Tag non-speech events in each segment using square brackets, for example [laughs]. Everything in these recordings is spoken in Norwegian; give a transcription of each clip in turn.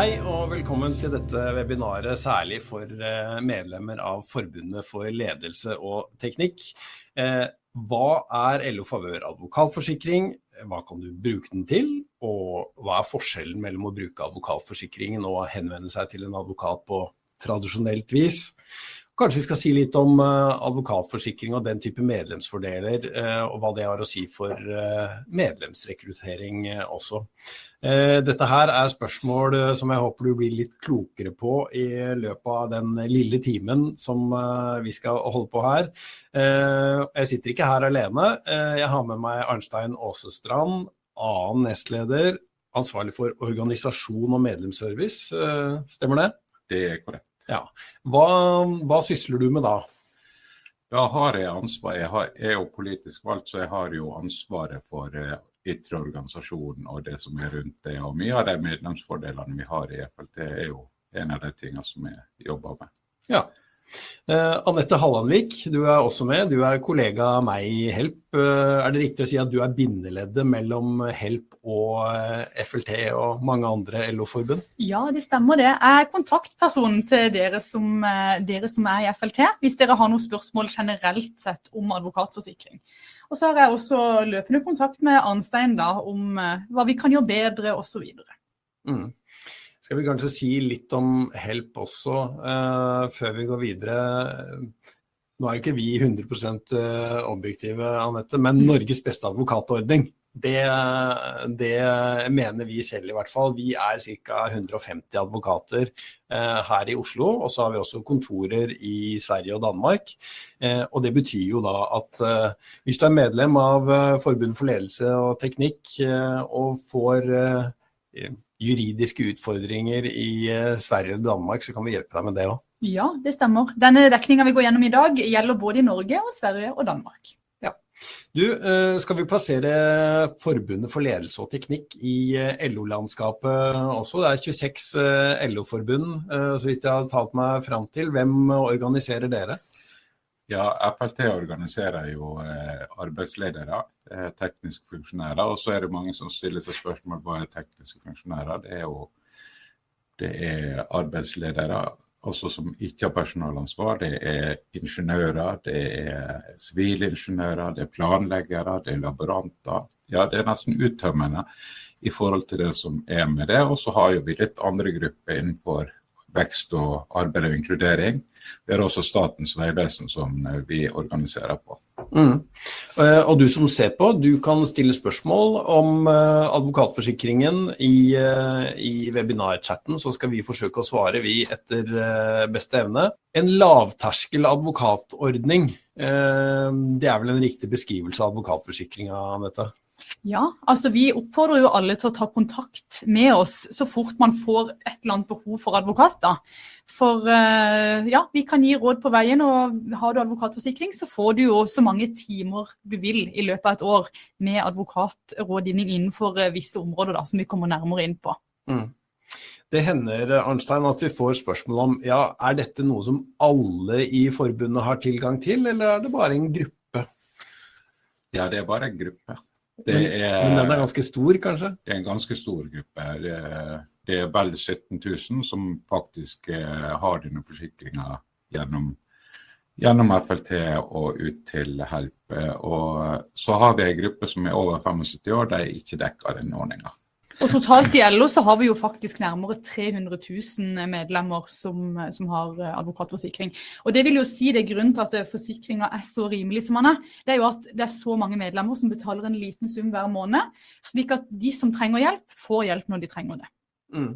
Hei og velkommen til dette webinaret, særlig for eh, medlemmer av Forbundet for ledelse og teknikk. Eh, hva er LO Favør advokatforsikring, hva kan du bruke den til, og hva er forskjellen mellom å bruke advokatforsikringen og henvende seg til en advokat på tradisjonelt vis? Kanskje vi skal si litt om uh, advokatforsikring og den type medlemsfordeler, uh, og hva det har å si for uh, medlemsrekruttering også. Dette her er spørsmål som jeg håper du blir litt klokere på i løpet av den lille timen som vi skal holde på her. Jeg sitter ikke her alene. Jeg har med meg Arnstein Aasestrand, annen nestleder, ansvarlig for organisasjon og medlemsservice. Stemmer det? Det er korrekt. Ja. Hva, hva, sysler du med da? Da har jeg ansvar. Jeg, har, jeg er jo politisk valgt, så jeg har jo ansvaret for eh, ytre organisasjon og det som er rundt det. Og mye av de medlemsfordelene vi har i FLT, er jo en av de tingene som jeg jobber med. Ja, Uh, Anette Hallandvik, du er også med. Du er kollega av meg i Help. Uh, er det riktig å si at du er bindeleddet mellom Help og uh, eh, FLT og mange andre LO-forbund? Ja, det stemmer det. Jeg er kontaktpersonen til dere som, dere som, er i FLT, hvis dere har noen spørsmål generelt sett om advokatforsikring. Og så har jeg også løpende kontakt med Arnstein da, om hva vi kan gjøre bedre osv. Mm. Skal vi kanskje si litt om Help også, uh, før vi går videre. Nå er jo ikke vi 100 eh, objektive, Anette, men Norges beste advokatordning. Det, det, mener vi selv i hvert fall. Vi er ca. 150 advokater eh, her i Oslo. Og så har vi også kontorer i Sverige og Danmark. Eh, og det betyr jo da at eh, hvis du er medlem av Forbundet for ledelse og teknikk og får juridiske utfordringer i eh, Sverige og Danmark, så kan vi hjelpe deg med det òg. Ja, det stemmer. Denne dekninga vi går gjennom i dag, gjelder både i Norge og Sverige og Danmark. Ja. Du, eh, skal vi plassere Forbundet for ledelse og teknikk i eh, LO-landskapet også? Det er 26 LO-forbund, så vidt jeg har talt meg fram til. Hvem organiserer dere? Ja, FLT organiserer jo arbeidsledere tekniske funksjonærer. Og så er det mange som stiller seg spørsmål hva er tekniske funksjonærer. Det er jo det er arbeidsledere også som ikke har personalansvar. Det er ingeniører, det er sivilingeniører, det er planleggere, det er laboranter. Ja, det er nesten uttømmende i forhold til det som er med det. Og så har vi litt andre grupper innenfor vekst og arbeid og inkludering. Vi har også Statens vegvesen som eh, vi organiserer på. Mm. Eh, og du som ser på, du kan stille spørsmål om eh, advokatforsikringen i, i webinarchatten, så skal vi forsøke å svare, vi, etter beste evne. En lavterskel advokatordning, det er vel en riktig beskrivelse av advokatforsikringa, Anette? Ja, altså vi oppfordrer jo alle til å ta kontakt med oss så fort man får et eller annet behov for advokater. For uh, ja, vi kan gi råd på veien, og har du advokatforsikring, så får du jo så mange timer du vil i løpet av et år med advokatrådgivning innenfor uh, visse områder da, som vi kommer nærmere inn på. Mm. Det hender Arnstein, at vi får spørsmål om ja, er dette noe som alle i forbundet har tilgang til, eller er det bare en gruppe? Ja, det er bare en gruppe. Er, men, den er ganske stor, kanskje? Det er en ganske stor gruppe. Det er, det er vel 17 000 som faktisk eh, har denne forsikringa gjennom, gjennom, FLT og ut til Help. Og så har vi en gruppe som er over 75 år, de er ikke dekka av denne ordninga. Og totalt i LO så har vi jo faktisk nærmere 300 000 medlemmer som, som har eh, advokatforsikring. Og det vil jo si det er grunnen til at eh, forsikringa er så rimelig som den er. Det er jo at det er så mange medlemmer som betaler en liten sum hver måned, slik at de som trenger hjelp, får hjelp når de trenger det. Mm.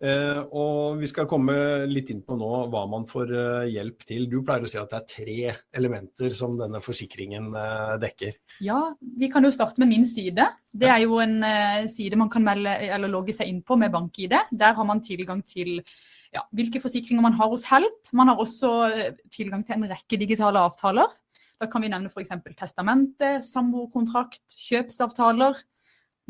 Eh, og Vi skal komme litt inn på nå hva man får eh, hjelp til. Du pleier å si at det er tre elementer som denne forsikringen eh, dekker. Ja, vi kan jo starte med min side. Det er jo en side man kan melde, eller logge seg inn på med bank-ID. Der har man tilgang til ja, hvilke forsikringer man har hos Help. Man har også tilgang til en rekke digitale avtaler. Da kan vi nevne f.eks. testamente, samboerkontrakt, kjøpsavtaler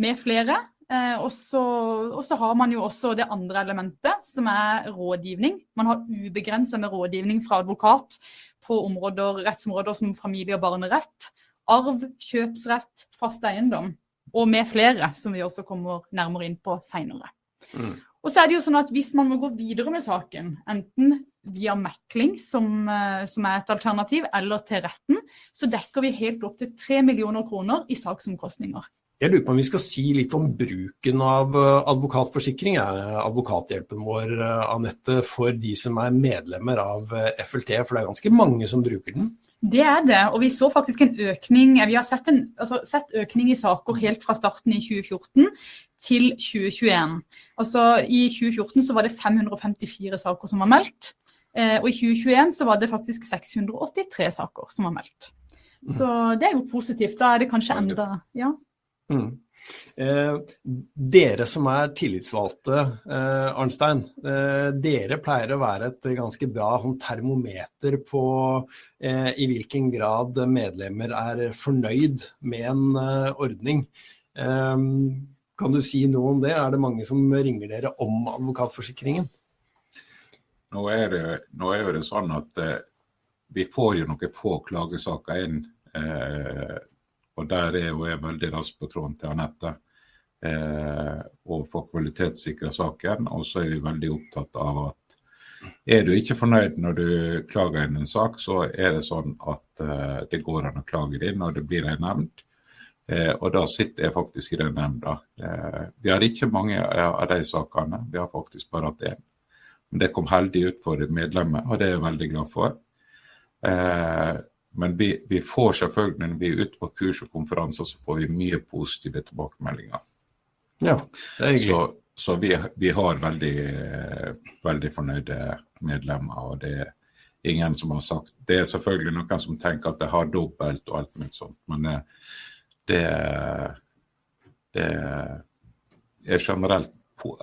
med flere. Eh, og, så, har man jo også det andre elementet, som er rådgivning. Man har ubegrenset med rådgivning fra advokat på områder, rettsområder som familie- og barnerett, arv, kjøpsrett, fast eiendom. Og med flere, som vi også kommer nærmere inn på seinere. Mm. Og så er det jo sånn at Hvis man må gå videre med saken, enten via mekling, som, eh, som, er et alternativ, eller til retten, så dekker vi helt opp til 3 millioner kroner i saksomkostninger. Jeg lurer på om vi skal si litt om bruken av eh, advokatforsikring. Advokathjelpen vår, eh, Anette, for de som er medlemmer av FLT, for det er ganske mange som bruker den? Det er det, og vi så faktisk en økning. Vi har sett, en, altså, sett økning i saker helt fra starten i 2014 til 2021. Altså I 2014 så var det 554 saker som var meldt. Eh, og i 2021 så var det faktisk 683 saker som var meldt. Så det er jo positivt. Da er det kanskje enda Ja. Mm. Eh, dere som er tillitsvalgte, eh, Arnstein. Eh, dere pleier å være et ganske bra sånn termometer på eh, i hvilken grad medlemmer er fornøyd med en eh, ordning. kan du si noe om det? Er det mange som ringer dere om advokatforsikringen? Nå er, det, nå er det sånn at eh, vi får jo noen få klagesaker inn. Eh, og der er jo jeg veldig rask på tråden til Anette. Eh, og får kvalitetssikra saken. Og så er vi veldig opptatt av at er du ikke fornøyd når du klager inn en sak, så er det sånn at eh, det går an å klage inn når det blir en nemnd. Eh, og da sitter jeg faktisk i den nemnda. Eh, vi har ikke mange av de sakene, vi har faktisk bare hatt én. Men det kom heldig ut for medlemmet, og det er jeg veldig glad for. Eh, men vi, vi, får selvfølgelig, når vi er ute på kurs og konferanser, så får vi mye positive tilbakemeldinger. Ja, det er hyggelig. Så, så vi, vi, har veldig, veldig fornøyde medlemmer. og det er ingen som har sagt Det er selvfølgelig noen som tenker at det har dobbelt og alt mulig sånt, men det, det, det er generelt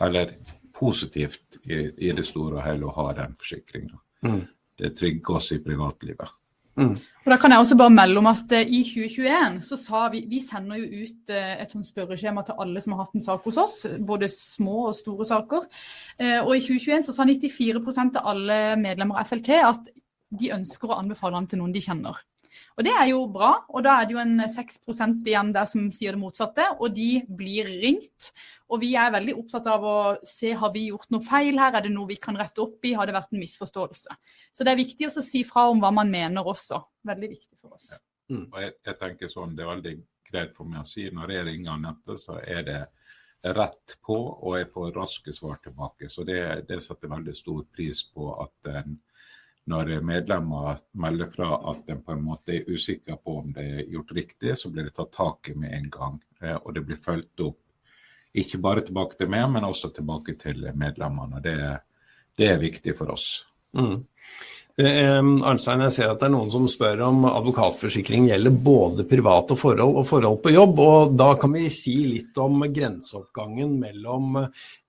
Eller positivt i, i, det store og hele å ha den forsikringa. Mm. Det trygger oss i privatlivet. Mm. Og da kan jeg også bare melde om at uh, I 2021 så sa vi vi sender jo ut uh, et sånt spørreskjema til alle som har hatt en sak hos oss, både små og store saker. Uh, og I 2021 så sa 94% av alle medlemmer av FLT at de ønsker å anbefale den til noen de kjenner. Og det er jo bra, og da er det jo en 6% igjen der som sier det motsatte, og de blir ringt. Og vi er veldig opptatt av å se har vi gjort noe feil her, er det noe vi kan rette opp i, har det vært en misforståelse. Så det er viktig å si fra om hva man mener også. Veldig viktig for oss. Ja. Mm. Og jeg, jeg, tenker sånn, Det er veldig greit for meg å si når jeg ringer Anette, så er det rett på, og jeg får raske svar tilbake. Så det, det setter veldig stor pris på at en når medlemmer melder fra at en på en måte er usikker på om det er gjort riktig, så blir det tatt tak i med en gang. Eh, og det blir fulgt opp ikke bare tilbake til meg, men også tilbake til medlemmene. Det, det er viktig for oss. Mm. Arnstein, jeg ser at det er noen som spør om advokatforsikring gjelder både private forhold og forhold på jobb. og Da kan vi si litt om grenseoppgangen mellom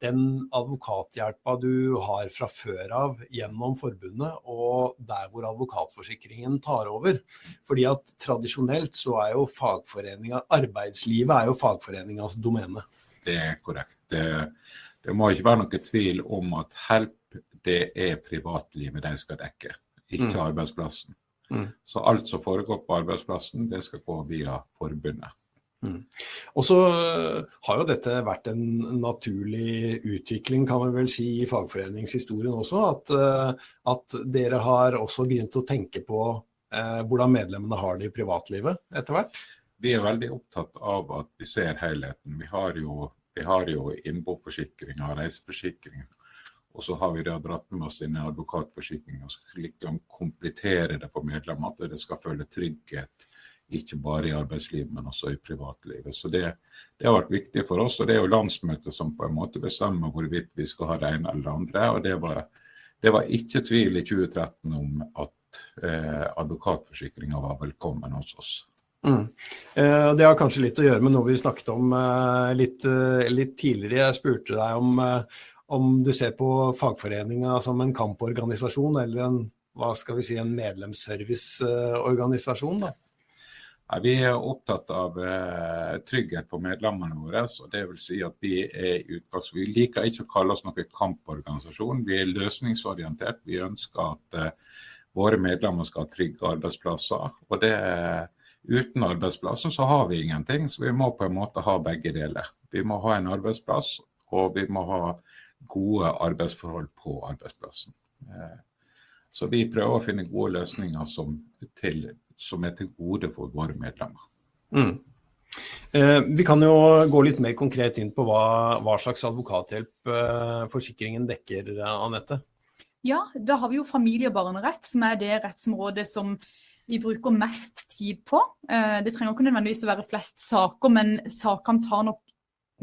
den advokathjelpa du har fra før av gjennom forbundet, og der hvor advokatforsikringen tar over. Fordi at Tradisjonelt så er jo fagforeninga, arbeidslivet er jo fagforeningas domene. Det er korrekt. Det, det må ikke være noe tvil om at HELP det er privatlivet de skal dekke, ikke mm. arbeidsplassen. Mm. Så alt som foregår på arbeidsplassen, det skal gå via forbundet. Mm. Og så øh, har jo dette vært en naturlig utvikling, kan man vel si, i fagforeningshistorien også. At, øh, at dere har også begynt å tenke på eh, hvordan medlemmene har det i privatlivet etter hvert? Vi er veldig opptatt av at vi ser helheten. Vi har jo, vi har jo innboforsikringa, reiseforsikringa og så har vi da dratt med oss inn en advokatforsikring og slik å komplettere det for medlemmer. At det skal føle trygghet, ikke bare i arbeidslivet, men også i privatlivet. Så det, det, har vært viktig for oss. Og det er jo landsmøtet som på en måte bestemmer hvorvidt vi skal ha det ene eller det andre. Og det var, det var ikke tvil i 2013 om at eh, advokatforsikringa var velkommen hos oss. Mm. Eh, det har kanskje litt å gjøre med noe vi snakket om eh, litt, eh, litt, tidligere. Jeg spurte deg om, om du ser på fagforeninga som en kamporganisasjon eller en, hva skal vi si, en medlemsserviceorganisasjon? da? Ja, vi er opptatt av eh, trygghet for medlemmene våre. og det vil si at Vi er utgangs... Vi liker ikke å kalle oss noen kamporganisasjon. Vi er løsningsorientert. Vi ønsker at eh, våre medlemmer skal ha trygge arbeidsplasser. og det Uten arbeidsplassen så har vi ingenting, så vi må på en måte ha begge deler. Vi må ha en arbeidsplass, og vi må ha gode arbeidsforhold på arbeidsplassen. Så vi prøver å finne gode løsninger som, til, som er til gode for våre medlemmer. Mm. Eh, vi kan jo gå litt mer konkret inn på hva, hva slags advokathjelp eh, forsikringen dekker, Anette? Ja, da har vi jo familie- og barnerett, som er det rettsområdet som vi bruker mest tid på. Eh, det trenger ikke nødvendigvis å være flest saker, men sakene tar nok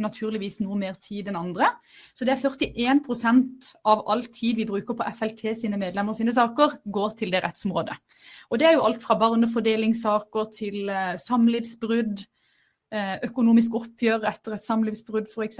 naturligvis noe mer tid enn andre. Så det er 41% av all tid vi bruker på FLT sine medlemmer sine saker, går til det rettsområdet. Og det er jo alt fra barnefordelingssaker til samlivsbrudd, økonomisk oppgjør etter et samlivsbrudd f.eks.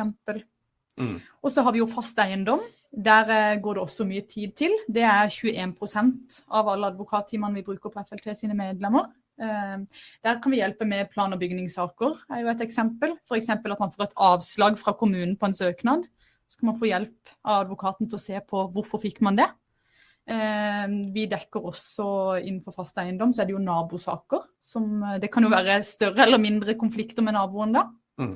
Mm. Og så har vi jo fast eiendom. Der eh, går det også mye tid til. Det er 21% av alle advokattimene vi bruker på FLT sine medlemmer. Eh, der kan vi hjelpe med plan- og bygningssaker, er jo et eksempel. F.eks. at man får et avslag fra kommunen på en søknad. Så kan man få hjelp av advokaten til å se på hvorfor fikk man det. Eh, vi dekker også innenfor fast eiendom, så er det jo nabosaker. Som, det kan jo være større eller mindre konflikter med naboen da. Mm.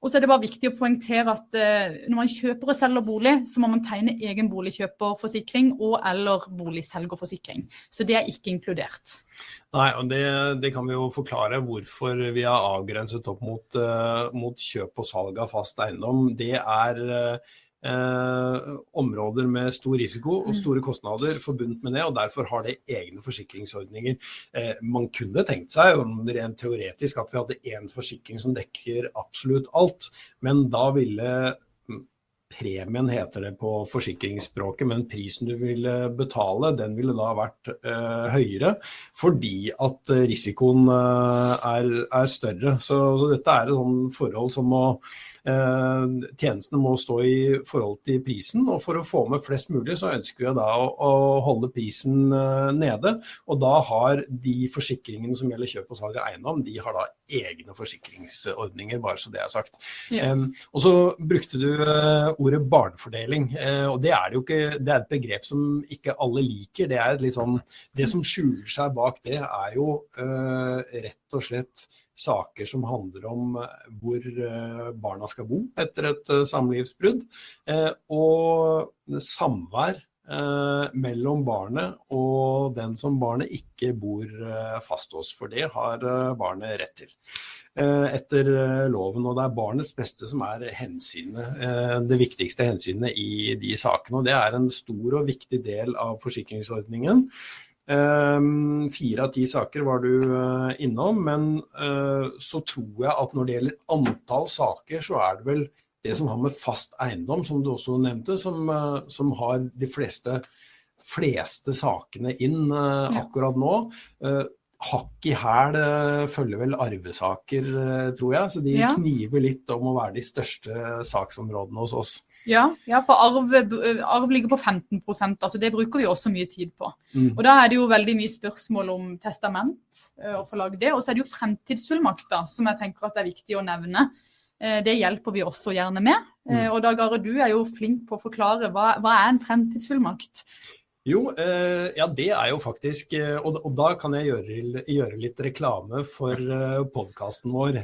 Og så er det bare viktig å poengtere at uh, når man kjøper og selger bolig, så må man tegne egen boligkjøperforsikring og eller boligselgerforsikring. Så det er ikke inkludert. Nei, og det, det, kan vi jo forklare hvorfor vi har avgrenset opp mot, uh, mot kjøp og salg av fast eiendom. Det er uh, Eh, områder med stor risiko og mm. store kostnader forbundet med det, og derfor har det egne forsikringsordninger. Eh, man kunne tenkt seg rent teoretisk at vi hadde én forsikring som dekker absolutt alt, men da ville mm, Premien heter det på forsikringsspråket, men prisen du ville betale, den ville da vært eh, høyere fordi at risikoen uh, er, er, større. Så, så, dette er et sånn forhold som må Eh, tjenestene må stå i forhold til prisen, og for å få med flest mulig så ønsker vi da å, holde prisen eh, nede. Og da har de forsikringene som gjelder kjøp og salg av eiendom, de har da egne forsikringsordninger, bare så det er sagt. Ja. Og så brukte du uh, ordet barnefordeling, og det er, det, jo ikke, det er et begrep som ikke alle liker. Det, er litt sånn, det som skjuler seg bak det, er jo rett og slett saker som handler om eh, hvor eh, barna skal bo etter et eh, samlivsbrudd. Og samvær mellom barnet og den som barnet ikke bor fast hos. For det har barnet rett til etter loven. Og det er barnets beste som er hensynet, det viktigste hensynet i de sakene. Og det er en stor og viktig del av forsikringsordningen. Ehm, fire av ti saker var du eh, innom, men eh, så tror jeg at når det gjelder antall saker, så er det vel det som har med fast eiendom, som du også nevnte, som, eh, som har de fleste, fleste sakene inn akkurat nå. Hakk i hæl følger vel arvesaker, tror jeg. Så de ja. kniver litt om å være de største saksområdene hos oss. Ja, ja for arv, arv, ligger på 15% altså det bruker vi også mye tid på. Mm. Og Da er det jo veldig mye spørsmål om testament, eh, å få lagd det. Og så er det jo fremtidsfullmakter, som jeg tenker at er viktig å nevne. Eh, det hjelper vi også gjerne med. Eh, mm. Og Dag Are, du er jo flink på å forklare hva, hva er en fremtidsfullmakt? Jo, eh, ja det er jo faktisk eh, og, og, da kan jeg gjøre, gjøre litt reklame for eh, podkasten vår.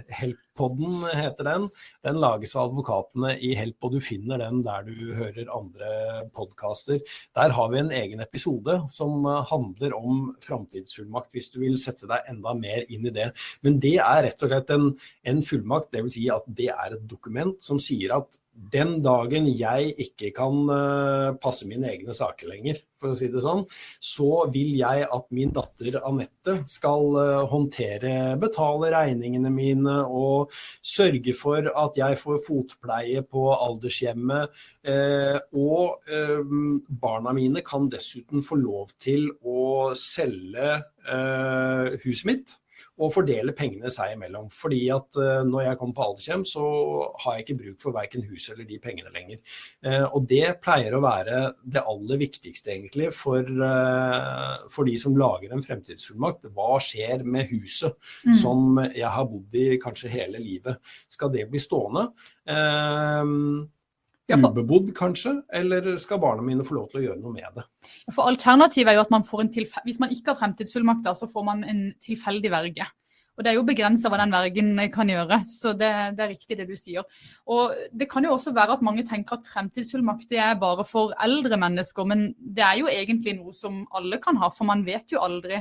Help-podden heter den. Den lages av advokatene i Help, og du finner den der du hører andre podkaster. Der har vi en egen episode som eh, handler om framtidsfullmakt, hvis du vil sette deg enda mer inn i det. Men det er rett og slett en, en fullmakt, dvs. Si at det er et dokument som sier at den dagen jeg ikke kan uh, passe mine egne saker lenger, for å si det sånn, så vil jeg at min datter Anette skal uh, håndtere, betale regningene mine og sørge for at jeg får fotpleie på aldershjemmet. Uh, og barna mine kan dessuten få lov til å selge huset mitt og fordele pengene seg imellom. Fordi at uh, når jeg kommer på aldershjem, så har jeg ikke bruk for verken huset eller de pengene lenger. Uh, og det pleier å være det aller viktigste egentlig for, uh, for de som lager en fremtidsfullmakt. Hva skjer med huset mm. som jeg har bodd i kanskje hele livet? Skal det bli stående? Ubebodd, kanskje? Eller skal barna mine få lov til å gjøre noe med det? For Alternativet er jo at man får en hvis man ikke har fremtidsfullmakter, så får man en tilfeldig verge. Og det er jo begrensa hva den vergen kan gjøre. Så det, det, er riktig det du sier. Og det kan jo også være at mange tenker at fremtidsfullmakt er bare for eldre mennesker. Men det er jo egentlig noe som alle kan ha, for man vet jo aldri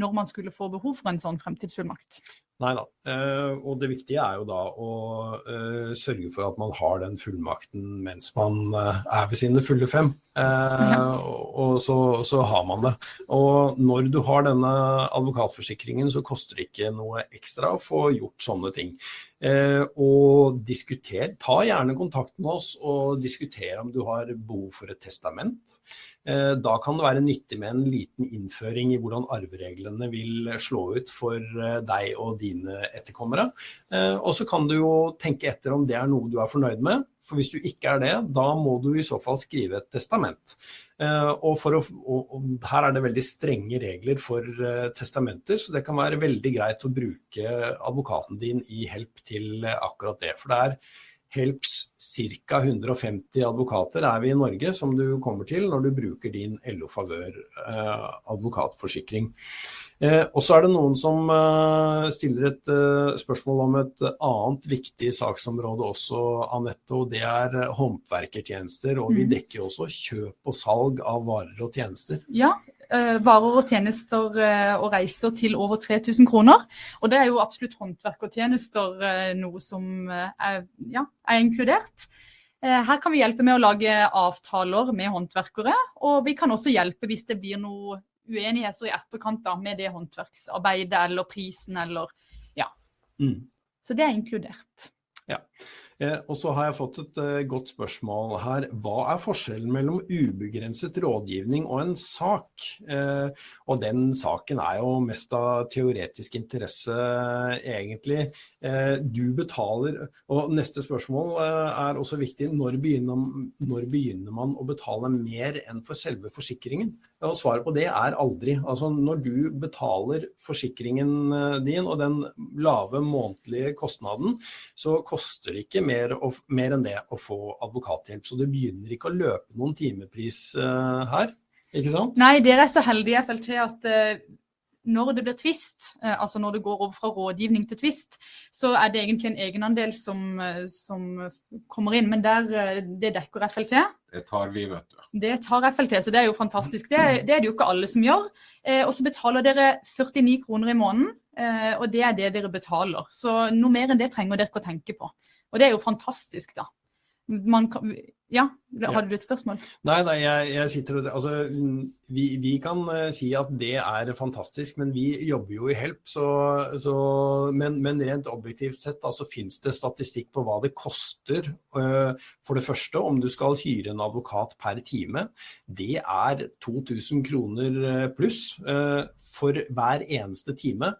når man skulle få behov for en sånn fremtidsfullmakt. Nei da. Eh, og det viktige er jo da å eh, sørge for at man har den fullmakten mens man eh, er ved sine fulle fem. Og så, så, har man det. Og når du har denne advokatforsikringen, så koster det ikke noe ekstra å få gjort sånne ting. Og diskuter. Ta gjerne kontakt med oss og diskuter om du har behov for et testament. Da kan det være nyttig med en liten innføring i hvordan arvereglene vil slå ut for deg og dine etterkommere. Eh, og så kan du jo tenke etter om det er noe du er fornøyd med. For hvis du ikke er det, da må du i så fall skrive et testament. Og, å, og, her er det veldig strenge regler for testamenter, så det kan være veldig greit å bruke advokaten din i help til akkurat det. For det er Helps ca. 150 advokater er vi i Norge som du kommer til når du bruker din LO Favør eh, advokatforsikring. Eh, og så er det noen som eh, stiller et eh, spørsmål om et annet viktig saksområde også, Anette. Og det er eh, håndverkertjenester. Og vi dekker dekker også kjøp og salg av varer og tjenester. Ja, Eh, varer og tjenester eh, og reiser til over 3000 kroner. Og det er jo absolutt håndverk og tjenester noe som er, ja, er, inkludert. Her kan vi hjelpe med å lage avtaler med håndverkere, og vi kan også hjelpe hvis det blir noe uenigheter i etterkant da, med det håndverksarbeidet eller prisen eller ja. Mm. Så det er inkludert. Ja. Eh, og så har jeg fått et eh, godt spørsmål her. Hva er forskjellen mellom ubegrenset rådgivning og en sak? Eh, og den saken er jo mest av teoretisk interesse, egentlig. Du betaler Og neste spørsmål er også viktig. Når begynner, når begynner man å betale mer enn for selve forsikringen? Og svaret på det er aldri. Altså når du betaler forsikringen din og den lave månedlige kostnaden, så koster det ikke mer, å, mer, enn det å få advokathjelp. Så det begynner ikke å løpe noen timepris uh, her. Ikke sant? Nei, dere er så heldige i FLT at uh, når det blir tvist, uh, altså når det går over fra rådgivning til tvist, så er det egentlig en egenandel som, som kommer inn. Men der, det dekker FLT. Det tar vi, vet du. Det tar FLT, så det er jo fantastisk. Det, det er det jo ikke alle som gjør. og så betaler dere 49 kroner i måneden. Og det er det dere betaler. Så noe mer enn det trenger dere ikke å tenke på. Og det er jo fantastisk, da. Kan, ja, hadde du et spørsmål? Nei, nei, jeg, jeg sitter og Altså, vi, vi, kan uh, si at det er fantastisk, men vi jobber jo i Help. Så, så, men, men, rent objektivt sett så altså, finnes det statistikk på hva det koster. Uh, for det første, om du skal hyre en advokat per time. Det er 2000 kroner eh, pluss for hver eneste time.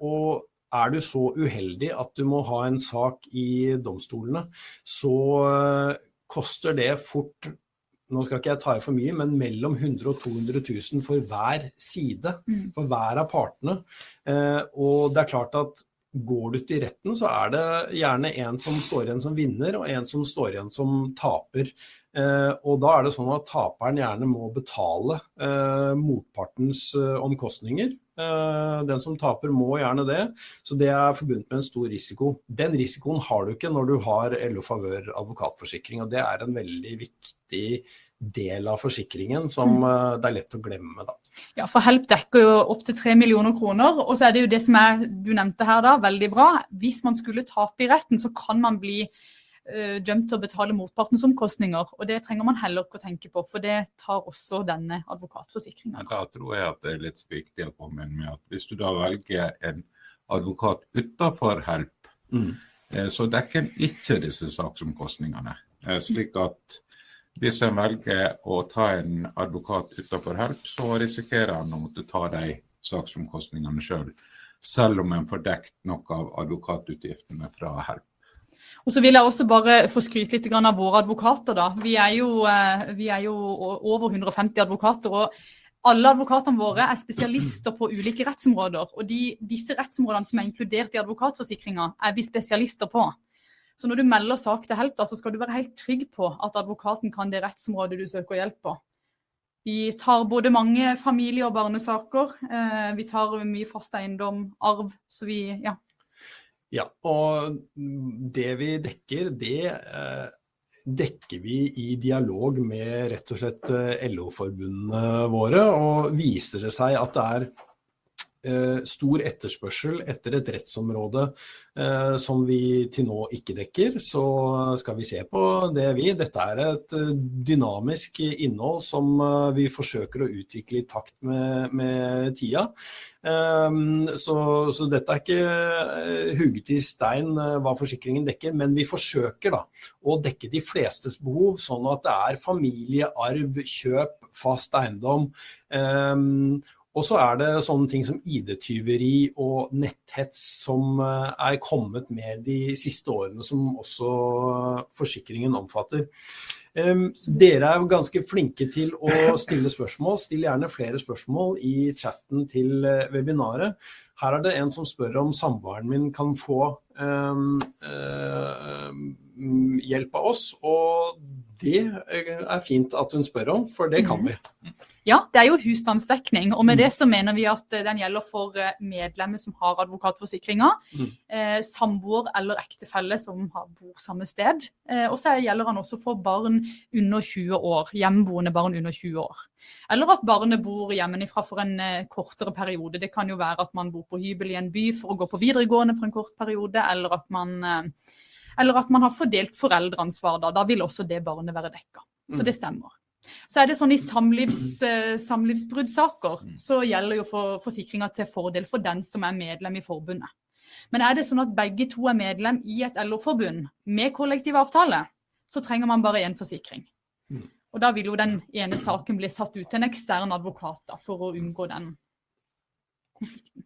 og er du så uheldig at du må ha en sak i domstolene, så eh, koster det fort nå skal ikke jeg ta i for mye, men mellom 100 og 200 000 for hver side. Mm. For hver av partene. Eh, og det er klart at går du til retten, så er det gjerne en som står igjen som vinner, og en som står igjen som taper. Eh, og da er det sånn at taperen gjerne må betale eh, motpartens eh, omkostninger. Eh, den som taper må gjerne det, så det er forbundet med en stor risiko. Den risikoen har du ikke når du har LO Favør advokatforsikring, og det er en veldig viktig del av forsikringen som mm. Eh, det er lett å glemme. Da. Ja, for Help dekker jo opptil 3 millioner kroner. Og så er det jo det som er, du nevnte her da, veldig bra. Hvis man skulle tape i retten, så kan man bli dømt til å betale motpartens omkostninger. Og det trenger man heller ikke å tenke på, for det tar også denne advokatforsikringa. Da tror jeg at det er litt viktig å komme inn med at hvis du da velger en advokat utenfor Help, mm. eh, så dekker en ikke disse saksomkostningene. Eh, slik at hvis en velger å ta en advokat utenfor Help, så risikerer han å måtte ta de saksomkostningene sjøl. Selv, selv om en får dekt noe av advokatutgiftene fra Help. Og så vil jeg også bare få skryte litt av våre advokater. da. Vi er, jo, eh, vi er jo over 150 advokater. og alle advokatene våre er spesialister på ulike rettsområder. Og de, disse rettsområdene som er inkludert i advokatforsikringa, er vi spesialister på. Så når du melder sak til Help, da, så skal du være helt trygg på at advokaten kan det rettsområdet du søker hjelp på. Vi tar både mange familie- og barnesaker. Eh, vi tar mye fast eiendom, arv. Så vi, ja. Ja, og det vi dekker, det eh, dekker vi i dialog med rett og slett eh, LO-forbundene våre. Og viser det seg at det er stor etterspørsel etter et rettsområde eh, som vi til nå ikke dekker, så skal vi se på det, vi. Dette er et eh, dynamisk innhold som eh, vi forsøker å utvikle i takt med, med tida. Så, så, dette er ikke hugget i stein hva forsikringen dekker, men vi forsøker da å dekke de flestes behov, sånn at det er familie, arv, kjøp, fast eiendom. Um, og så er det sånne ting som ID-tyveri og netthets som uh, er kommet med de siste årene, som også forsikringen omfatter. Um, dere er ganske flinke til å stille spørsmål. Still gjerne flere spørsmål i chatten til uh, webinaret. Her er det en som spør om samboeren min kan få um, um, hjelp av oss. Og det er fint at hun spør om, for det kan vi. Ja, det er jo husstandsdekning. Og med det så mener vi at den gjelder for medlemmer som har advokatforsikringer. Mm. Eh, samboer eller ektefelle som har, bor samme sted. Eh, og så gjelder den også for barn under 20 år. Hjemmeboende barn under 20 år. Eller at barnet bor hjemmefra for en eh, kortere periode. Det kan jo være at man bor på hybel i en by for å gå på videregående for en kort periode, eller at man, eh, eller at man har fordelt foreldreansvar. Da, da vil også det barnet være dekka. Så det stemmer. Så er det sånn I samlivs, eh, samlivsbruddsaker så gjelder jo for, forsikringa til fordel for den som er medlem i forbundet. Men er det sånn at begge to er medlem i et LO-forbund med kollektiv avtale, så trenger man bare én forsikring. Mm. Og Da vil jo den ene saken bli satt ut til en ekstern advokat da, for å unngå den konflikten.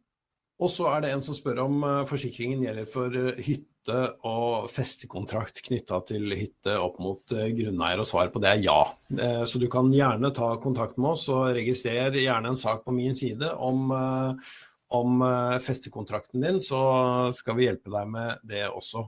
Og så er det en som spør om eh, forsikringen gjelder for eh, hytte og festekontrakt knytta til hytte opp mot eh, grunneier, og svaret på det er ja. Så du kan gjerne ta kontakt med oss og registrer gjerne en sak på min side om, om eh, festekontrakten din, så skal vi hjelpe deg med det også.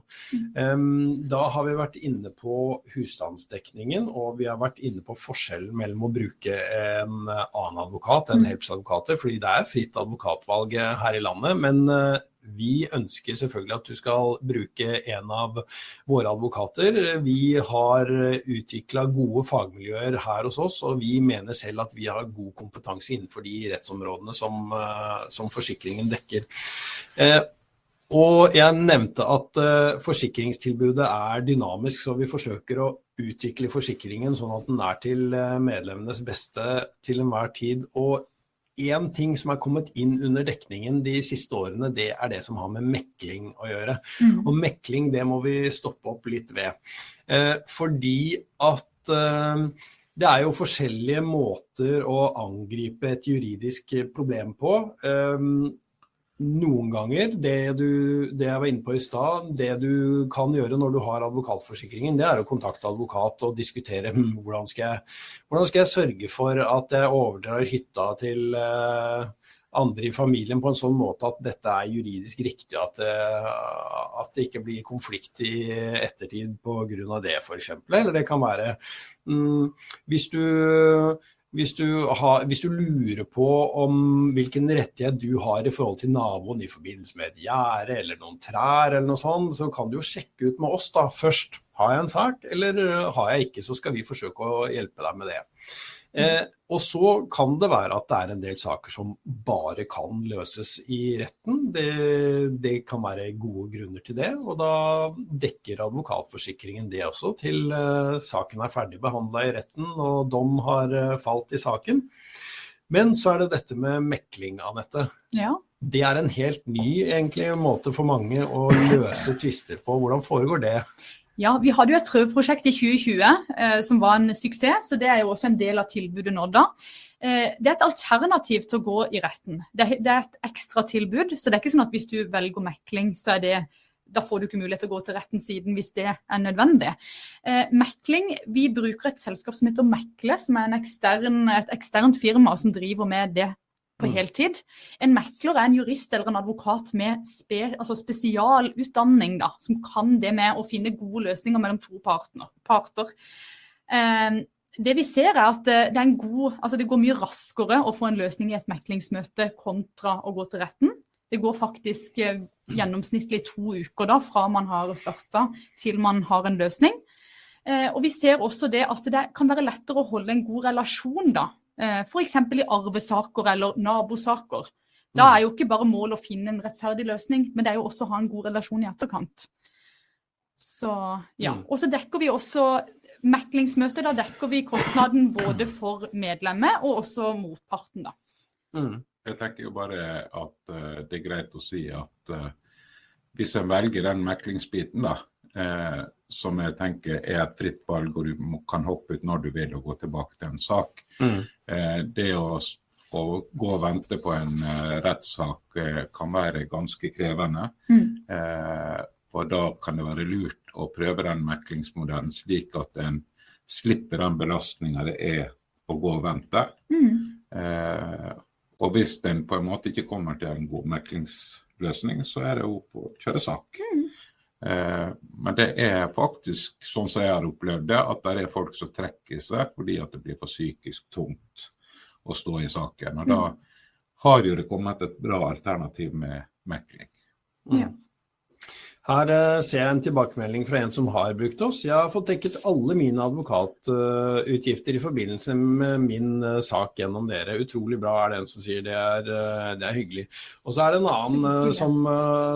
Em, Da har vi vært inne på husstandsdekningen, og vi har vært inne på forskjellen mellom å bruke en annen advokat enn Helps-advokater, fordi det er fritt advokatvalg her i landet. men eh, vi ønsker selvfølgelig at du skal bruke en av våre advokater. Vi har utvikla gode fagmiljøer her hos oss, og vi mener selv at vi har god kompetanse innenfor de rettsområdene som, eh, som forsikringen dekker. Eh, og jeg nevnte at eh, forsikringstilbudet er dynamisk, så vi forsøker å utvikle forsikringen sånn at den er til medlemmenes beste til enhver tid. Og én ting som er kommet inn under dekningen de siste årene, det er det som har med mekling å gjøre. Og mekling, det må vi stoppe opp litt ved. Eh, fordi at eh, det er jo forskjellige måter å angripe et juridisk problem på. Eh, noen ganger, det, du, det jeg var inne på i stad, det du kan gjøre når du har advokatforsikringen, det er å kontakte advokat og diskutere hm, hvordan skal jeg, hvordan skal jeg sørge for at jeg overdrar hytta til eh, andre i familien på en sånn måte at dette er juridisk riktig, at, eh, at det ikke blir konflikt i ettertid pga. det f.eks. Eller det kan være mm, hvis du hvis du, har, hvis du, lurer på om hvilken rettighet du har i forhold til naboen i forbindelse med et gjerde eller noen trær, eller noe sånt, så kan du jo sjekke ut med oss da først. Har jeg en sak, eller har jeg ikke? Så skal vi forsøke å hjelpe deg med det. Eh, og så kan det være at det er en del saker som bare kan løses i retten. Det, det kan være gode grunner til det, og da dekker advokatforsikringen det også til eh, saken er ferdig behandla i retten og dom har eh, falt i saken. Men så er det dette med mekling, Anette. Ja. Det er en helt ny egentlig, måte for mange å løse tvister på. Hvordan foregår det? Ja, Vi hadde jo et prøveprosjekt i 2020 eh, som var en suksess, så det er jo også en del av tilbudet nå da. Eh, det er et alternativ til å gå i retten. Det er, et ekstra tilbud, så det er ikke sånn at hvis du velger mekling, så er det da får du ikke mulighet til å gå til retten siden hvis det er nødvendig. Eh, mekling, Vi bruker et selskap som heter Mekle, som er ekstern, et eksternt firma som driver med det på heltid. En mekler er en jurist eller en advokat med spe, altså spesialutdanning, da, som kan det med å finne gode løsninger mellom to partner, parter. Eh, det vi ser er at det, er god, altså det går mye raskere å få en løsning i et meklingsmøte kontra å gå til retten. Det går faktisk eh, gjennomsnittlig to uker da, fra man har starta til man har en løsning. Eh, og vi ser også det at det kan være lettere å holde en god relasjon da. Eh, F.eks. i arvesaker eller nabosaker. Da er jo ikke bare målet å finne en rettferdig løsning, men det er jo også å ha en god relasjon i etterkant. Så ja. Mm. Og så dekker vi også meklingsmøtet. Da dekker vi kostnaden både for medlemmet og også motparten, da. Mm. Jeg tenker jo bare at eh, det er greit å si at eh, hvis en velger den meklingsbiten, da, eh, som jeg tenker er et fritt valg, og du kan hoppe ut når du vil og gå tilbake til en sak, Mm. eh, det å, å gå og vente på en eh, rettssak eh, kan være ganske krevende. Mm. Eh, og da kan det være lurt å prøve den meklingsmodellen slik at en slipper den belastninga det er å gå og vente. Mm. Eh, og hvis en på en måte ikke kommer til en god meklingsløsning, så er det jo på å kjøre sak. Eh, men det er faktisk, sånn som jeg har opplevd det, at det er folk som trekker seg fordi at det blir for psykisk tungt å stå i saken. Og da har jo det kommet et bra alternativ med mekling. Ja. Her eh, ser jeg en tilbakemelding fra en som har brukt oss. Jeg har fått dekket alle mine advokatutgifter i forbindelse med min eh, sak gjennom dere. Utrolig bra er det en som sier. Det er, eh, det er hyggelig. Og så er det en annen som,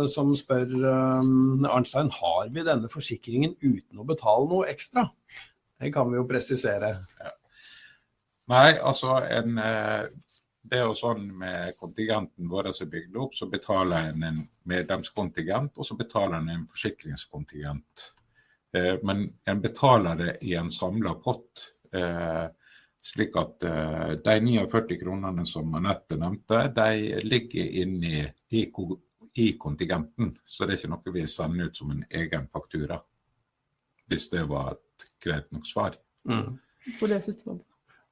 som spør Arnstein har vi denne forsikringen uten å betale noe ekstra. Det kan vi jo presisere. Nei, altså en, eh, det er jo sånn med kontingenten vår som er bygd opp, så betaler en en medlemskontingent, og så betaler en en forsikringskontingent. Eh, Men en betaler det i en samla pott. eh, Slik at eh, de 49 kronene som Anette nevnte, de ligger inni i, i kontingenten. Så det er ikke noe vi sender ut som en egen faktura. Hvis det var et greit nok svar. Mm. For det synes jeg var bra.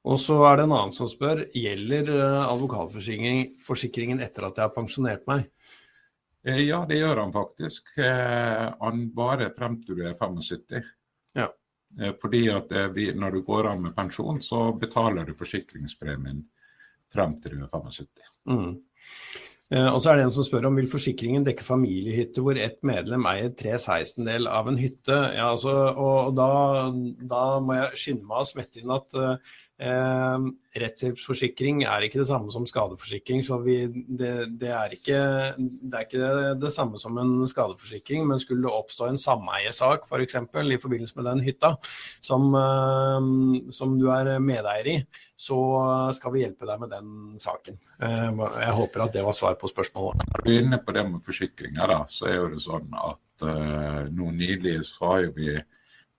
Og så er det en annen som spør gjelder advokatforsikringen etter at jeg har pensjonert meg. Eh, Ja, det gjør han faktisk. Eh, Han bare frem til du er 75. Ja. Eh, Fordi at eh, når du går av med pensjon, så betaler du forsikringspremien frem til du er 75. Mm. Eh, og så er det en som spør om vil forsikringen dekke familiehytte hvor ett medlem eier tre sekstendel av en hytte. Ja, altså, og, og da, da må jeg skynde meg å smette inn at eh, eh, rettshjelpsforsikring er ikke det samme som skadeforsikring. Så vi, det, det, er ikke, det er ikke det samme som en skadeforsikring. Men skulle det oppstå en sameiesak f.eks. For i forbindelse med den hytta som, eh, som du er medeier i, så skal vi hjelpe deg med den saken. Eh, Jeg håper at det var svar på spørsmålet. Når du er inne på det med forsikringer, da, så er jo det sånn at eh, nå nylig så har jo vi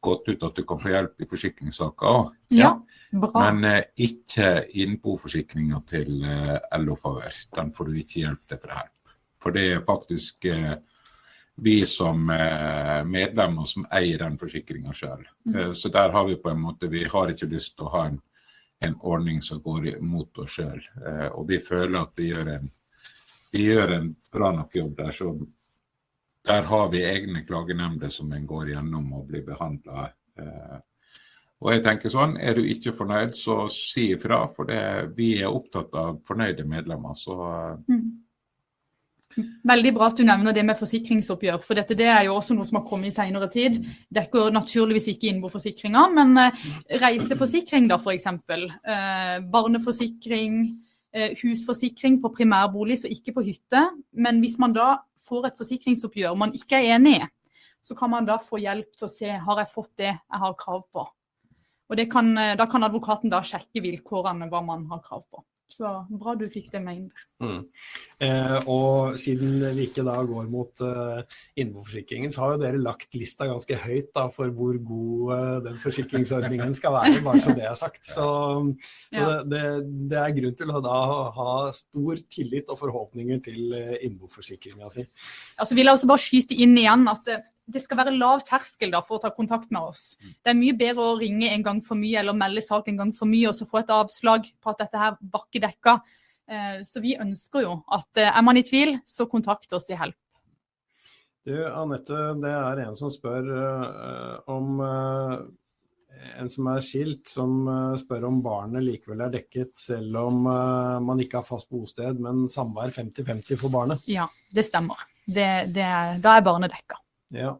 gått ut at du kan få hjelp i forsikringssaker òg. Ja, bra. Men eh, ikke innboforsikringa til eh, LO Favør. Den får du ikke hjelp til for hjelp. For det er faktisk eh, vi som eh, medlemmer som eier den forsikringa sjøl. Eh, så der har vi på en måte Vi har ikke lyst til å ha en, en ordning som går mot oss sjøl. Eh, og vi føler at vi gjør en vi gjør en bra nok jobb der. Så der har vi egne klagenemnder som en går gjennom og blir behandla. Eh, og jeg tenker sånn, Er du ikke fornøyd, så si ifra. For det, vi er opptatt av fornøyde medlemmer. Så eh, Mm. Veldig bra at du nevner det med forsikringsoppgjør. For dette det er jo også noe som har kommet i senere tid. Dekker naturligvis ikke innboforsikringa, men eh, reiseforsikring da f.eks. Eh, barneforsikring, husforsikring på primærbolig, så ikke på hytte. Men hvis man da får et forsikringsoppgjør man ikke er enig i, så kan man da få hjelp til å se har jeg fått det jeg har krav på. Og det kan, eh, Da kan advokaten da sjekke vilkårene hva man har krav på. Så bra du fikk det med inn. Mm. Eh, og siden vi ikke da går mot eh, innboforsikringen, så har jo dere lagt lista ganske høyt da, for hvor god eh, den forsikringsordningen skal være, bare så det er sagt. Så, så Ja. det, det, er grunn til å da ha stor tillit og forhåpninger til eh, innboforsikringa si. Altså vil jeg også bare skyte inn igjen at eh, det skal være lav terskel da for å ta kontakt med oss. Det er mye bedre å ringe en gang for mye eller melde sak en gang for mye og så få et avslag på at dette her var ikke dekka. Eh, Så vi ønsker jo at eh, er man i tvil, så kontakt oss i help. Du, Anette, det er en som spør uh, om uh, en som er skilt, som uh, spør om barnet likevel er dekket selv om uh, man ikke har fast bosted, men samvær 50-50 for barnet. Ja, det stemmer. Det, det er, da er barnet dekka. Ja.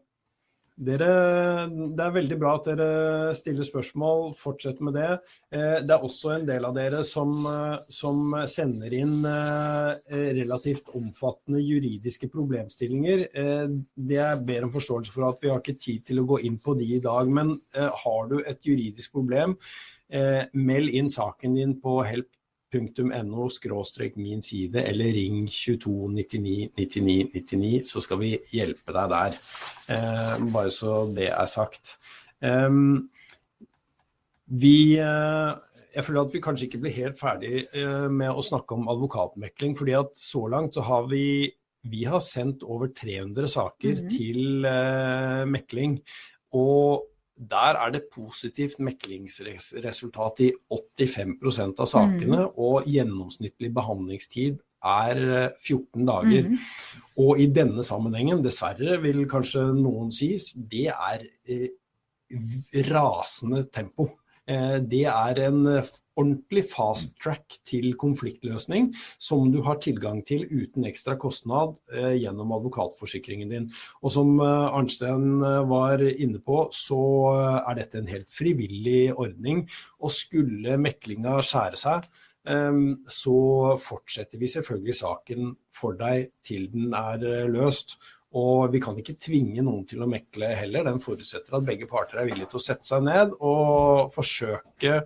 Dere, det er veldig bra at dere stiller spørsmål. Fortsett med det. Eh, det er også en del av dere som, eh, som sender inn eh, relativt omfattende juridiske problemstillinger. Det jeg ber om forståelse for at vi har ikke tid til å gå inn på de i dag. Men har du et juridisk problem, meld inn saken din på help .no min side eller ring 22 99 99 99, så skal vi hjelpe deg der. Eh, bare så det er sagt. Eh, vi eh, jeg føler at vi kanskje ikke blir helt ferdig eh, med å snakke om advokatmekling. fordi at så langt så har vi, vi har sendt over 300 saker mm -hmm. til eh, mekling. Og der er det positivt meklingsresultat i 85% av sakene, mm. og gjennomsnittlig behandlingstid er 14 eh, dager. Mm. Og i denne sammenhengen, dessverre vil kanskje noen sies, det er eh, rasende tempo. Eh, det er en ordentlig fast track til konfliktløsning som du har tilgang til uten ekstra kostnad eh, gjennom advokatforsikringen din. Og som eh, Arnstein eh, var inne på, så eh, er dette en helt frivillig ordning. Og skulle meklinga skjære seg, eh, så fortsetter vi selvfølgelig saken for deg til den er eh, løst. Og vi kan ikke tvinge noen til å mekle heller. Den forutsetter at begge parter er villige til å sette seg ned og forsøke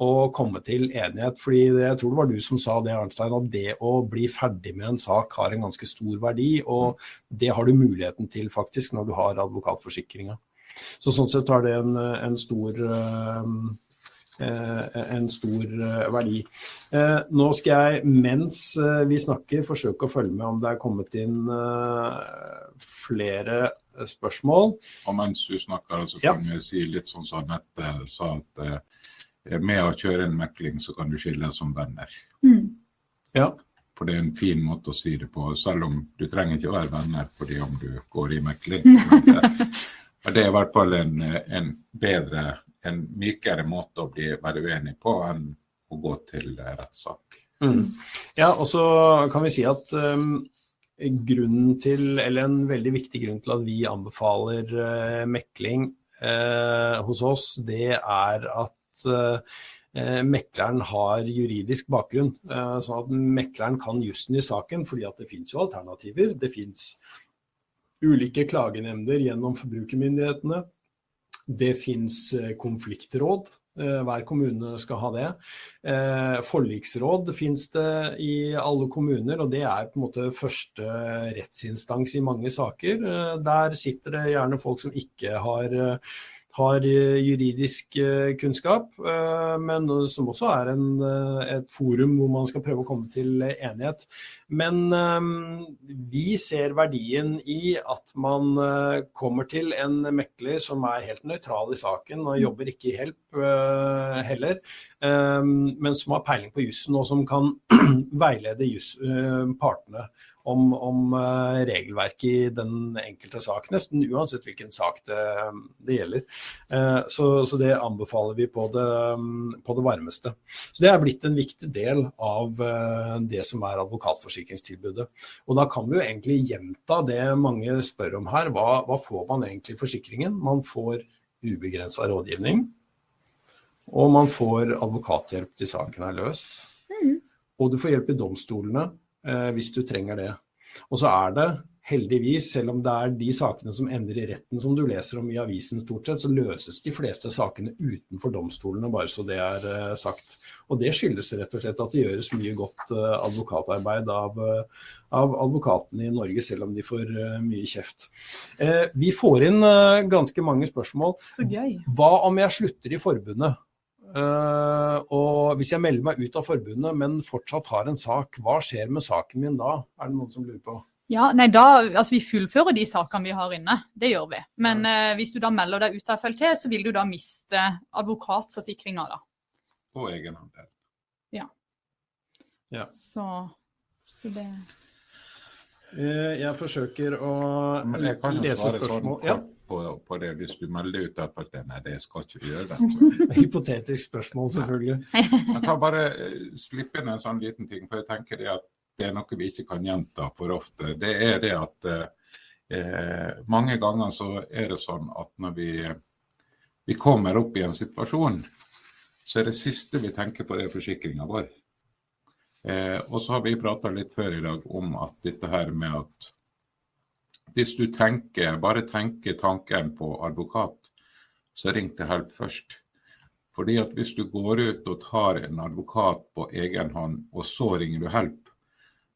å komme til enighet. fordi Jeg tror det var du som sa det, Arnstein, at det å bli ferdig med en sak har en ganske stor verdi. Og det har du muligheten til faktisk når du har advokatforsikringa. Så sånn sett har det en, en stor uh, en stor verdi. Nå skal jeg, mens vi snakker, forsøke å følge med om det er kommet inn flere spørsmål. Og mens du snakker, så kan ja. vi si litt sånn som Anette sa, at med å kjøre en mekling, så kan du skilles som venner. Mm. Ja. For det er en fin måte å si det på, selv om du trenger ikke å være venner fordi om du går i mekling. [laughs] Men det er i hvert fall en, en bedre, en mykere måte å bli, være uenig på enn å gå til rettssak. Mm. Ja, og så kan vi si at um, grunnen til, eller en veldig viktig grunn til at vi anbefaler uh, mekling uh, hos oss, det er at eh, mekleren har juridisk bakgrunn. Eh, sånn at mekleren kan jussen i saken, fordi at det finnes jo alternativer. Det finnes ulike klagenemnder gjennom forbrukermyndighetene. Det finnes eh, konfliktråd. Eh, hver kommune skal ha det. Eh, forliksråd finnes det i alle kommuner, og det er på en måte første rettsinstans i mange saker. Der sitter det gjerne folk som ikke har har eh, juridisk eh, kunnskap, eh, men som også er en, et forum hvor man skal prøve å komme til enighet. Men vi ser verdien i at man kommer til en mekler som er helt nøytral i saken og jobber ikke i help heller, men som har peiling på jussen og som kan [clears throat] veilede partene om, om uh, regelverket i den enkelte sak, nesten uansett hvilken sak det, det gjelder. Uh, så, så, det anbefaler vi på det, um, på det, varmeste. Så Det er blitt en viktig del av uh, det som er advokatforsikringstilbudet. Og Da kan vi jo egentlig gjenta det mange spør om her. Hva, hva får man egentlig i forsikringen? Man får ubegrensa rådgivning. Og man får advokathjelp til saken er løst. Mm. Og du får hjelp i domstolene Eh, hvis du trenger det. Og så er det heldigvis, selv om det er de sakene som ender i retten som du leser om i avisen stort sett, så løses de fleste sakene utenfor domstolene, bare så det er uh, sagt. Og det skyldes rett og slett at det gjøres mye godt uh, advokatarbeid av, av, advokatene i Norge, selv om de får mye kjeft. vi får inn ganske mange spørsmål. Så gøy. Hva om jeg slutter i forbundet? Uh, og hvis jeg melder meg ut av forbundet, men fortsatt har en sak, hva skjer med saken min da? Er det noen som lurer på? Ja, nei, da, altså Vi fullfører de sakene vi har inne, det gjør vi. Men uh, hvis du da melder deg ut av FLT, så vil du da miste advokatforsikringa. da. Og egenandel. Ja. ja. Så, så det uh, Jeg forsøker å lese spørsmål. Sånn, ja. På, på, det hvis du melder ut FLT. Nei, det skal ikke gjøre. [laughs] Hypotetisk spørsmål, selvfølgelig. [laughs] Jeg kan bare eh, slippe inn en sånn liten ting, for jeg tenker det at det er noe vi ikke kan gjenta for ofte. Det er det at eh, mange ganger så er det sånn at når vi, vi kommer opp i en situasjon, så er det siste vi tenker på, det er forsikringa vår. Eh, og så har vi prata litt før i dag om at dette her med at hvis du tenker, bare tenker tanken på advokat, så ring til Help først. Fordi at hvis du går ut og tar en advokat på egen hånd, og så ringer du Help,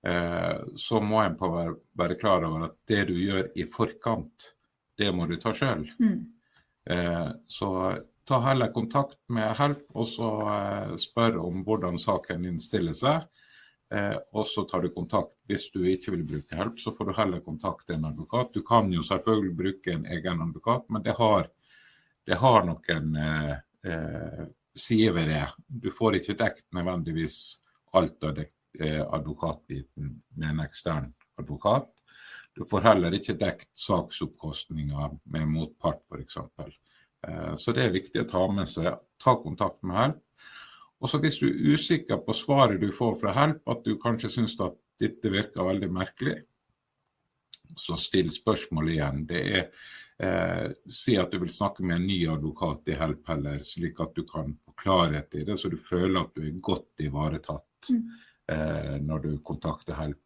eh, så må en være, klar over at det du gjør i forkant, det må du ta sjøl. Mm. Eh, så ta heller kontakt med Help, og så eh, spør om hvordan saken din stiller seg. Eh, og så tar du kontakt. Hvis du ikke vil bruke hjelp, så får du heller kontakte en advokat. Du kan jo selvfølgelig bruke en egen advokat, men det har, det har noen eh, eh, sider ved det. Du får ikke dekt nødvendigvis alt av eh, advokatbiten med en ekstern advokat. Du får heller ikke dekt saksoppkostninger med motpart, f.eks. Eh, så det er viktig å ta med seg. Ta kontakt med hjelp. Og så Hvis du er usikker på svaret du får fra Help, at du kanskje syns at dette virker veldig merkelig, så still spørsmål igjen. Det er eh, Si at du vil snakke med en ny advokat i Help heller, slik at du kan få klarhet i det, så du føler at du er godt ivaretatt mm. eh, når du kontakter Help.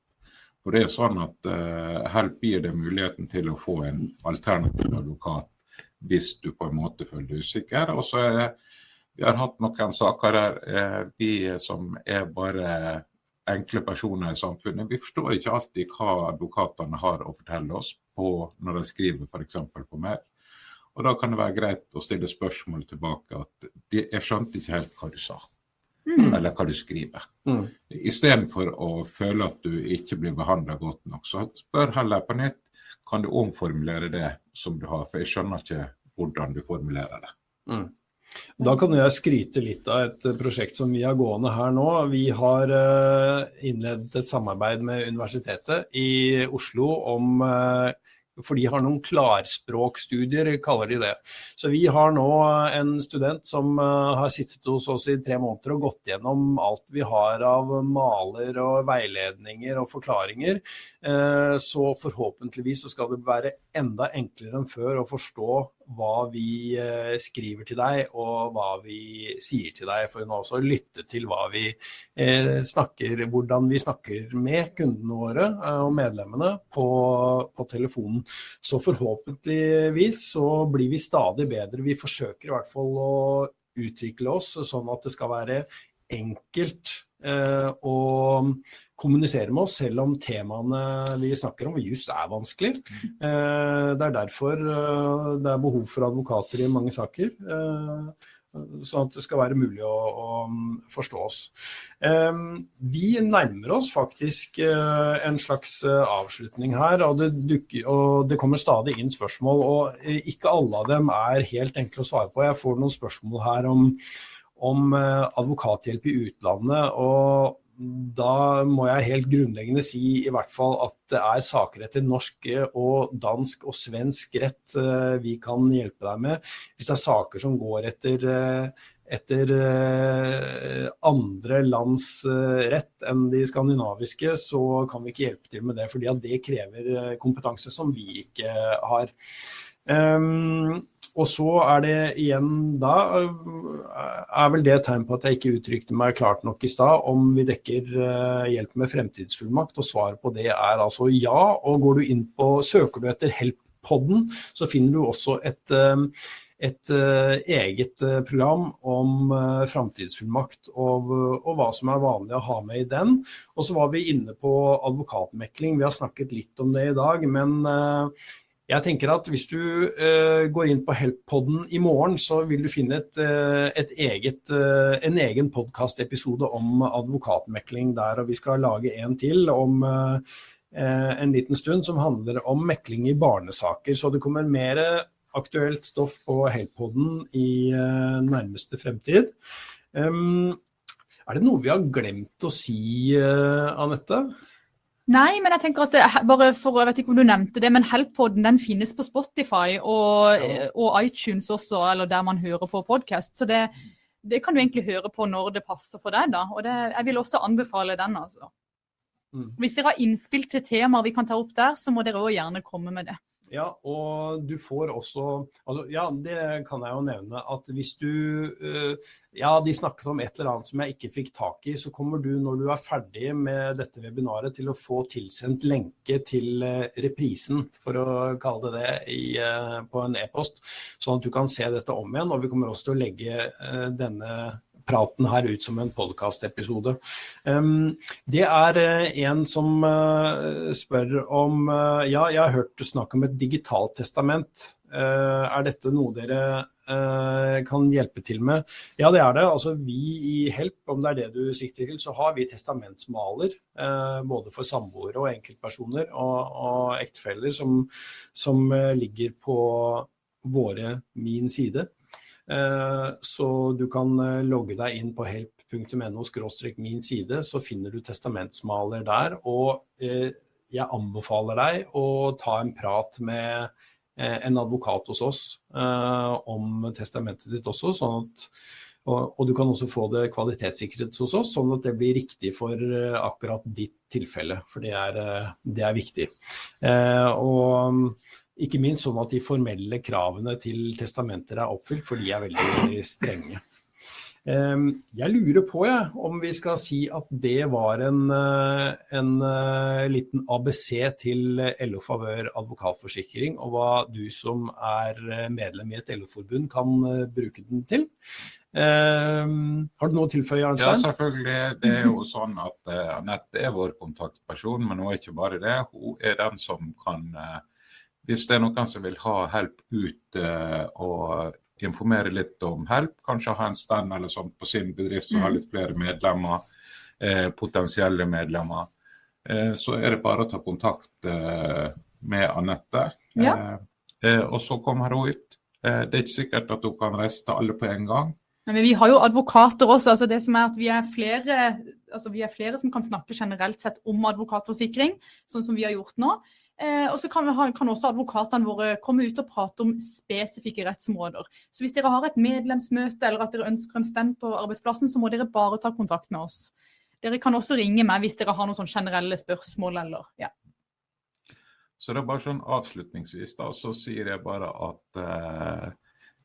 For det er sånn at eh, Help gir deg muligheten til å få en alternativ advokat hvis du på en måte føler deg usikker. Og så er vi har hatt noen saker der eh, vi som er bare enkle personer i samfunnet, vi forstår ikke alltid hva advokatene har å fortelle oss på, når de skriver f.eks. på mer. Og Da kan det være greit å stille spørsmål tilbake at de, jeg skjønte ikke helt hva du sa. Mm. Eller hva du skriver. Mm. Istedenfor å føle at du ikke blir behandla godt nok, så spør heller på nytt kan du omformulere det som du har. For jeg skjønner ikke hvordan du formulerer det. Mm. Da kan jeg skryte litt av et prosjekt som vi har gående her nå. Vi har eh, innledet et samarbeid med Universitetet i Oslo om eh, for de har noen klarspråkstudier, kaller de det. Så vi har nå en student som har sittet hos oss i tre måneder og gått gjennom alt vi har av maler og veiledninger og forklaringer. Så forhåpentligvis så skal det være enda enklere enn før å forstå hva vi uh, skriver til deg og hva vi sier til deg, for hun har også lytte til hva vi snakker, hvordan vi snakker med kundene våre og medlemmene på, på telefonen. Så forhåpentligvis så blir vi stadig bedre. Vi forsøker i hvert fall å utvikle oss sånn at det skal være enkelt eh, å kommunisere med oss, selv om temaene vi snakker om, juss er vanskelig. Eh, det er derfor eh, det er behov for advokater i mange saker. Eh, sånn at det skal være mulig å, å forstå oss. Vi nærmer oss faktisk en slags avslutning her, og det, dukker, og det, kommer stadig inn spørsmål. og Ikke alle av dem er helt enkle å svare på. Jeg får noen spørsmål her om, om advokathjelp i utlandet. og da må jeg helt grunnleggende si i hvert fall at det er saker etter norsk og dansk og svensk rett eh, vi kan hjelpe deg med. Hvis det er saker som går etter, eh, etter eh, andre lands rett enn de skandinaviske, så kan vi ikke hjelpe til med det. fordi det krever kompetanse som vi ikke har. Um, og så er det igjen da er vel det et tegn på at jeg ikke uttrykte meg klart nok i stad om vi dekker uh, hjelp med fremtidsfullmakt, og svaret på det er altså ja. Og går du inn på, søker du etter Help-podden, så finner du også et uh, et eget program om framtidsfullmakt og, og, hva som er vanlig å ha med i den. Og så var vi inne på advokatmekling. Vi har snakket litt om det i dag. Men jeg tenker at Hvis du uh, går inn på Help-podden i morgen, så vil du finne et, uh, et eget, uh, en egen podkastepisode om advokatmekling der. og Vi skal lage en til om en liten stund som handler om mekling i barnesaker. Så det kommer mer aktuelt stoff på Help-podden i nærmeste fremtid. Um, er det noe vi har glemt å si, Anette? Nei, men jeg tenker at det, bare for, jeg vet ikke om du nevnte det, men Help-poden den finnes på Spotify og, Ja. og iTunes også, eller der man hører på podkast. Så det, det kan du egentlig høre på når det passer for deg, da. Og det, jeg vil også anbefale den, altså. Mm. Hvis dere har innspill til temaer vi kan ta opp der, så må dere òg gjerne komme med det. Ja, og du får også altså, Ja, det kan jeg jo nevne at hvis du eh, Ja, de snakket om et eller annet som jeg ikke fikk tak i, så kommer du når du er ferdig med dette webinaret til å få tilsendt lenke til eh, reprisen, for å kalle det det, i, eh, på en e-post. Sånn at du kan se dette om igjen. Og vi kommer også til å legge denne praten her ut som en podkastepisode. Um, det er eh, en som eh, spør om eh, Ja, jeg har hørt snakk om et digitalt testament. Er dette noe dere kan hjelpe til med? Ja, det er det. Altså, vi i Help, om det er det du sikter til, så har vi testamentsmaler. både for samboere og enkeltpersoner og, og ektefeller som, som ligger på våre min side. Eh, Så du kan eh, logge deg inn på help.no min side, så finner du testamentsmaler der. Og eh, jeg anbefaler deg å ta en prat med en advokat hos oss om testamentet ditt også. sånn at og, du kan også få det kvalitetssikret hos oss, sånn at det blir riktig for akkurat ditt tilfelle. For det er, det er viktig. Og ikke minst sånn at de formelle kravene til testamenter er oppfylt, for de er veldig strenge. Jeg lurer på ja, om vi skal si at det var en, eh, en eh, liten ABC til LO Favør advokatforsikring, og hva du som er eh, medlem i et LO-forbund kan bruke den til. Har du noe å tilføye, Ja, selvfølgelig. Det er jo sånn at Anette er vår kontaktperson, men hun er ikke bare det. Hun er den som kan Hvis det er noen som vil ha help ut eh, og informere litt om help, kanskje ha en stand eller sånt på sin bedrift som har litt flere medlemmer, eh, potensielle medlemmer, eh, så er det bare å ta kontakt med Anette. Ja. Og så kommer hun ut. Det er ikke sikkert at hun kan reise til alle på en gang. Men vi har jo advokater også. altså det som er at Vi er flere, altså vi er flere som kan snakke generelt sett om advokatforsikring, sånn som vi har gjort nå. Eh, og så kan, ha, kan også advokatene våre komme ut og prate om spesifikke rettsområder. Så hvis dere har et medlemsmøte eller at dere ønsker en stand på arbeidsplassen, så må dere bare ta kontakt med oss. Dere kan også ringe meg hvis dere har noen sånn generelle spørsmål eller ja. Så det er bare sånn avslutningsvis da, så sier jeg bare at eh,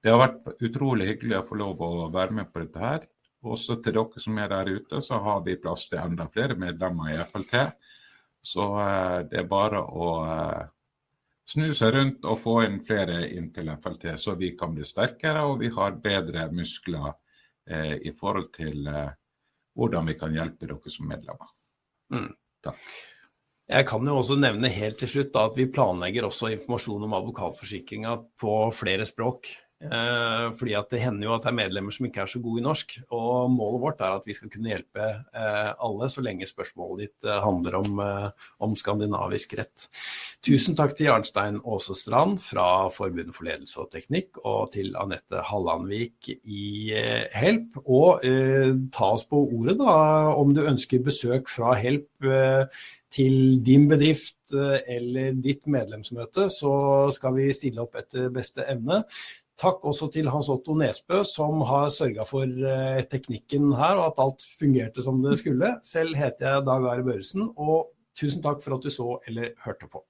det har vært utrolig hyggelig å få lov å være med på dette her. Også til dere som er der ute, så har vi plass til enda flere medlemmer i FLT. Så eh, det er bare å eh, snu seg rundt og få inn flere inn til FLT, så vi kan bli sterkere og vi har bedre muskler eh, i forhold til eh, hvordan vi kan hjelpe dere som medlemmer. Mm. Takk. Jeg kan jo også nevne helt til slutt da, at vi planlegger også informasjon om advokatforsikringa på flere språk. Eh, fordi at Det hender jo at det er medlemmer som ikke er så gode i norsk. og Målet vårt er at vi skal kunne hjelpe eh, alle, så lenge spørsmålet ditt eh, handler om, om skandinavisk rett. Tusen takk til Jarnstein Aasestrand fra Forbundet for ledelse og teknikk, og til Anette Hallandvik i Help. Og eh, ta oss på ordet da, om du ønsker besøk fra Help. Eh, til din bedrift eller ditt medlemsmøte, så skal vi stille opp etter beste evne. Takk også til Hans Otto Nesbø, som har sørga for eh, teknikken her, og at alt fungerte som det skulle. Selv heter jeg Dag Are Børresen, og tusen takk for at du så eller hørte på.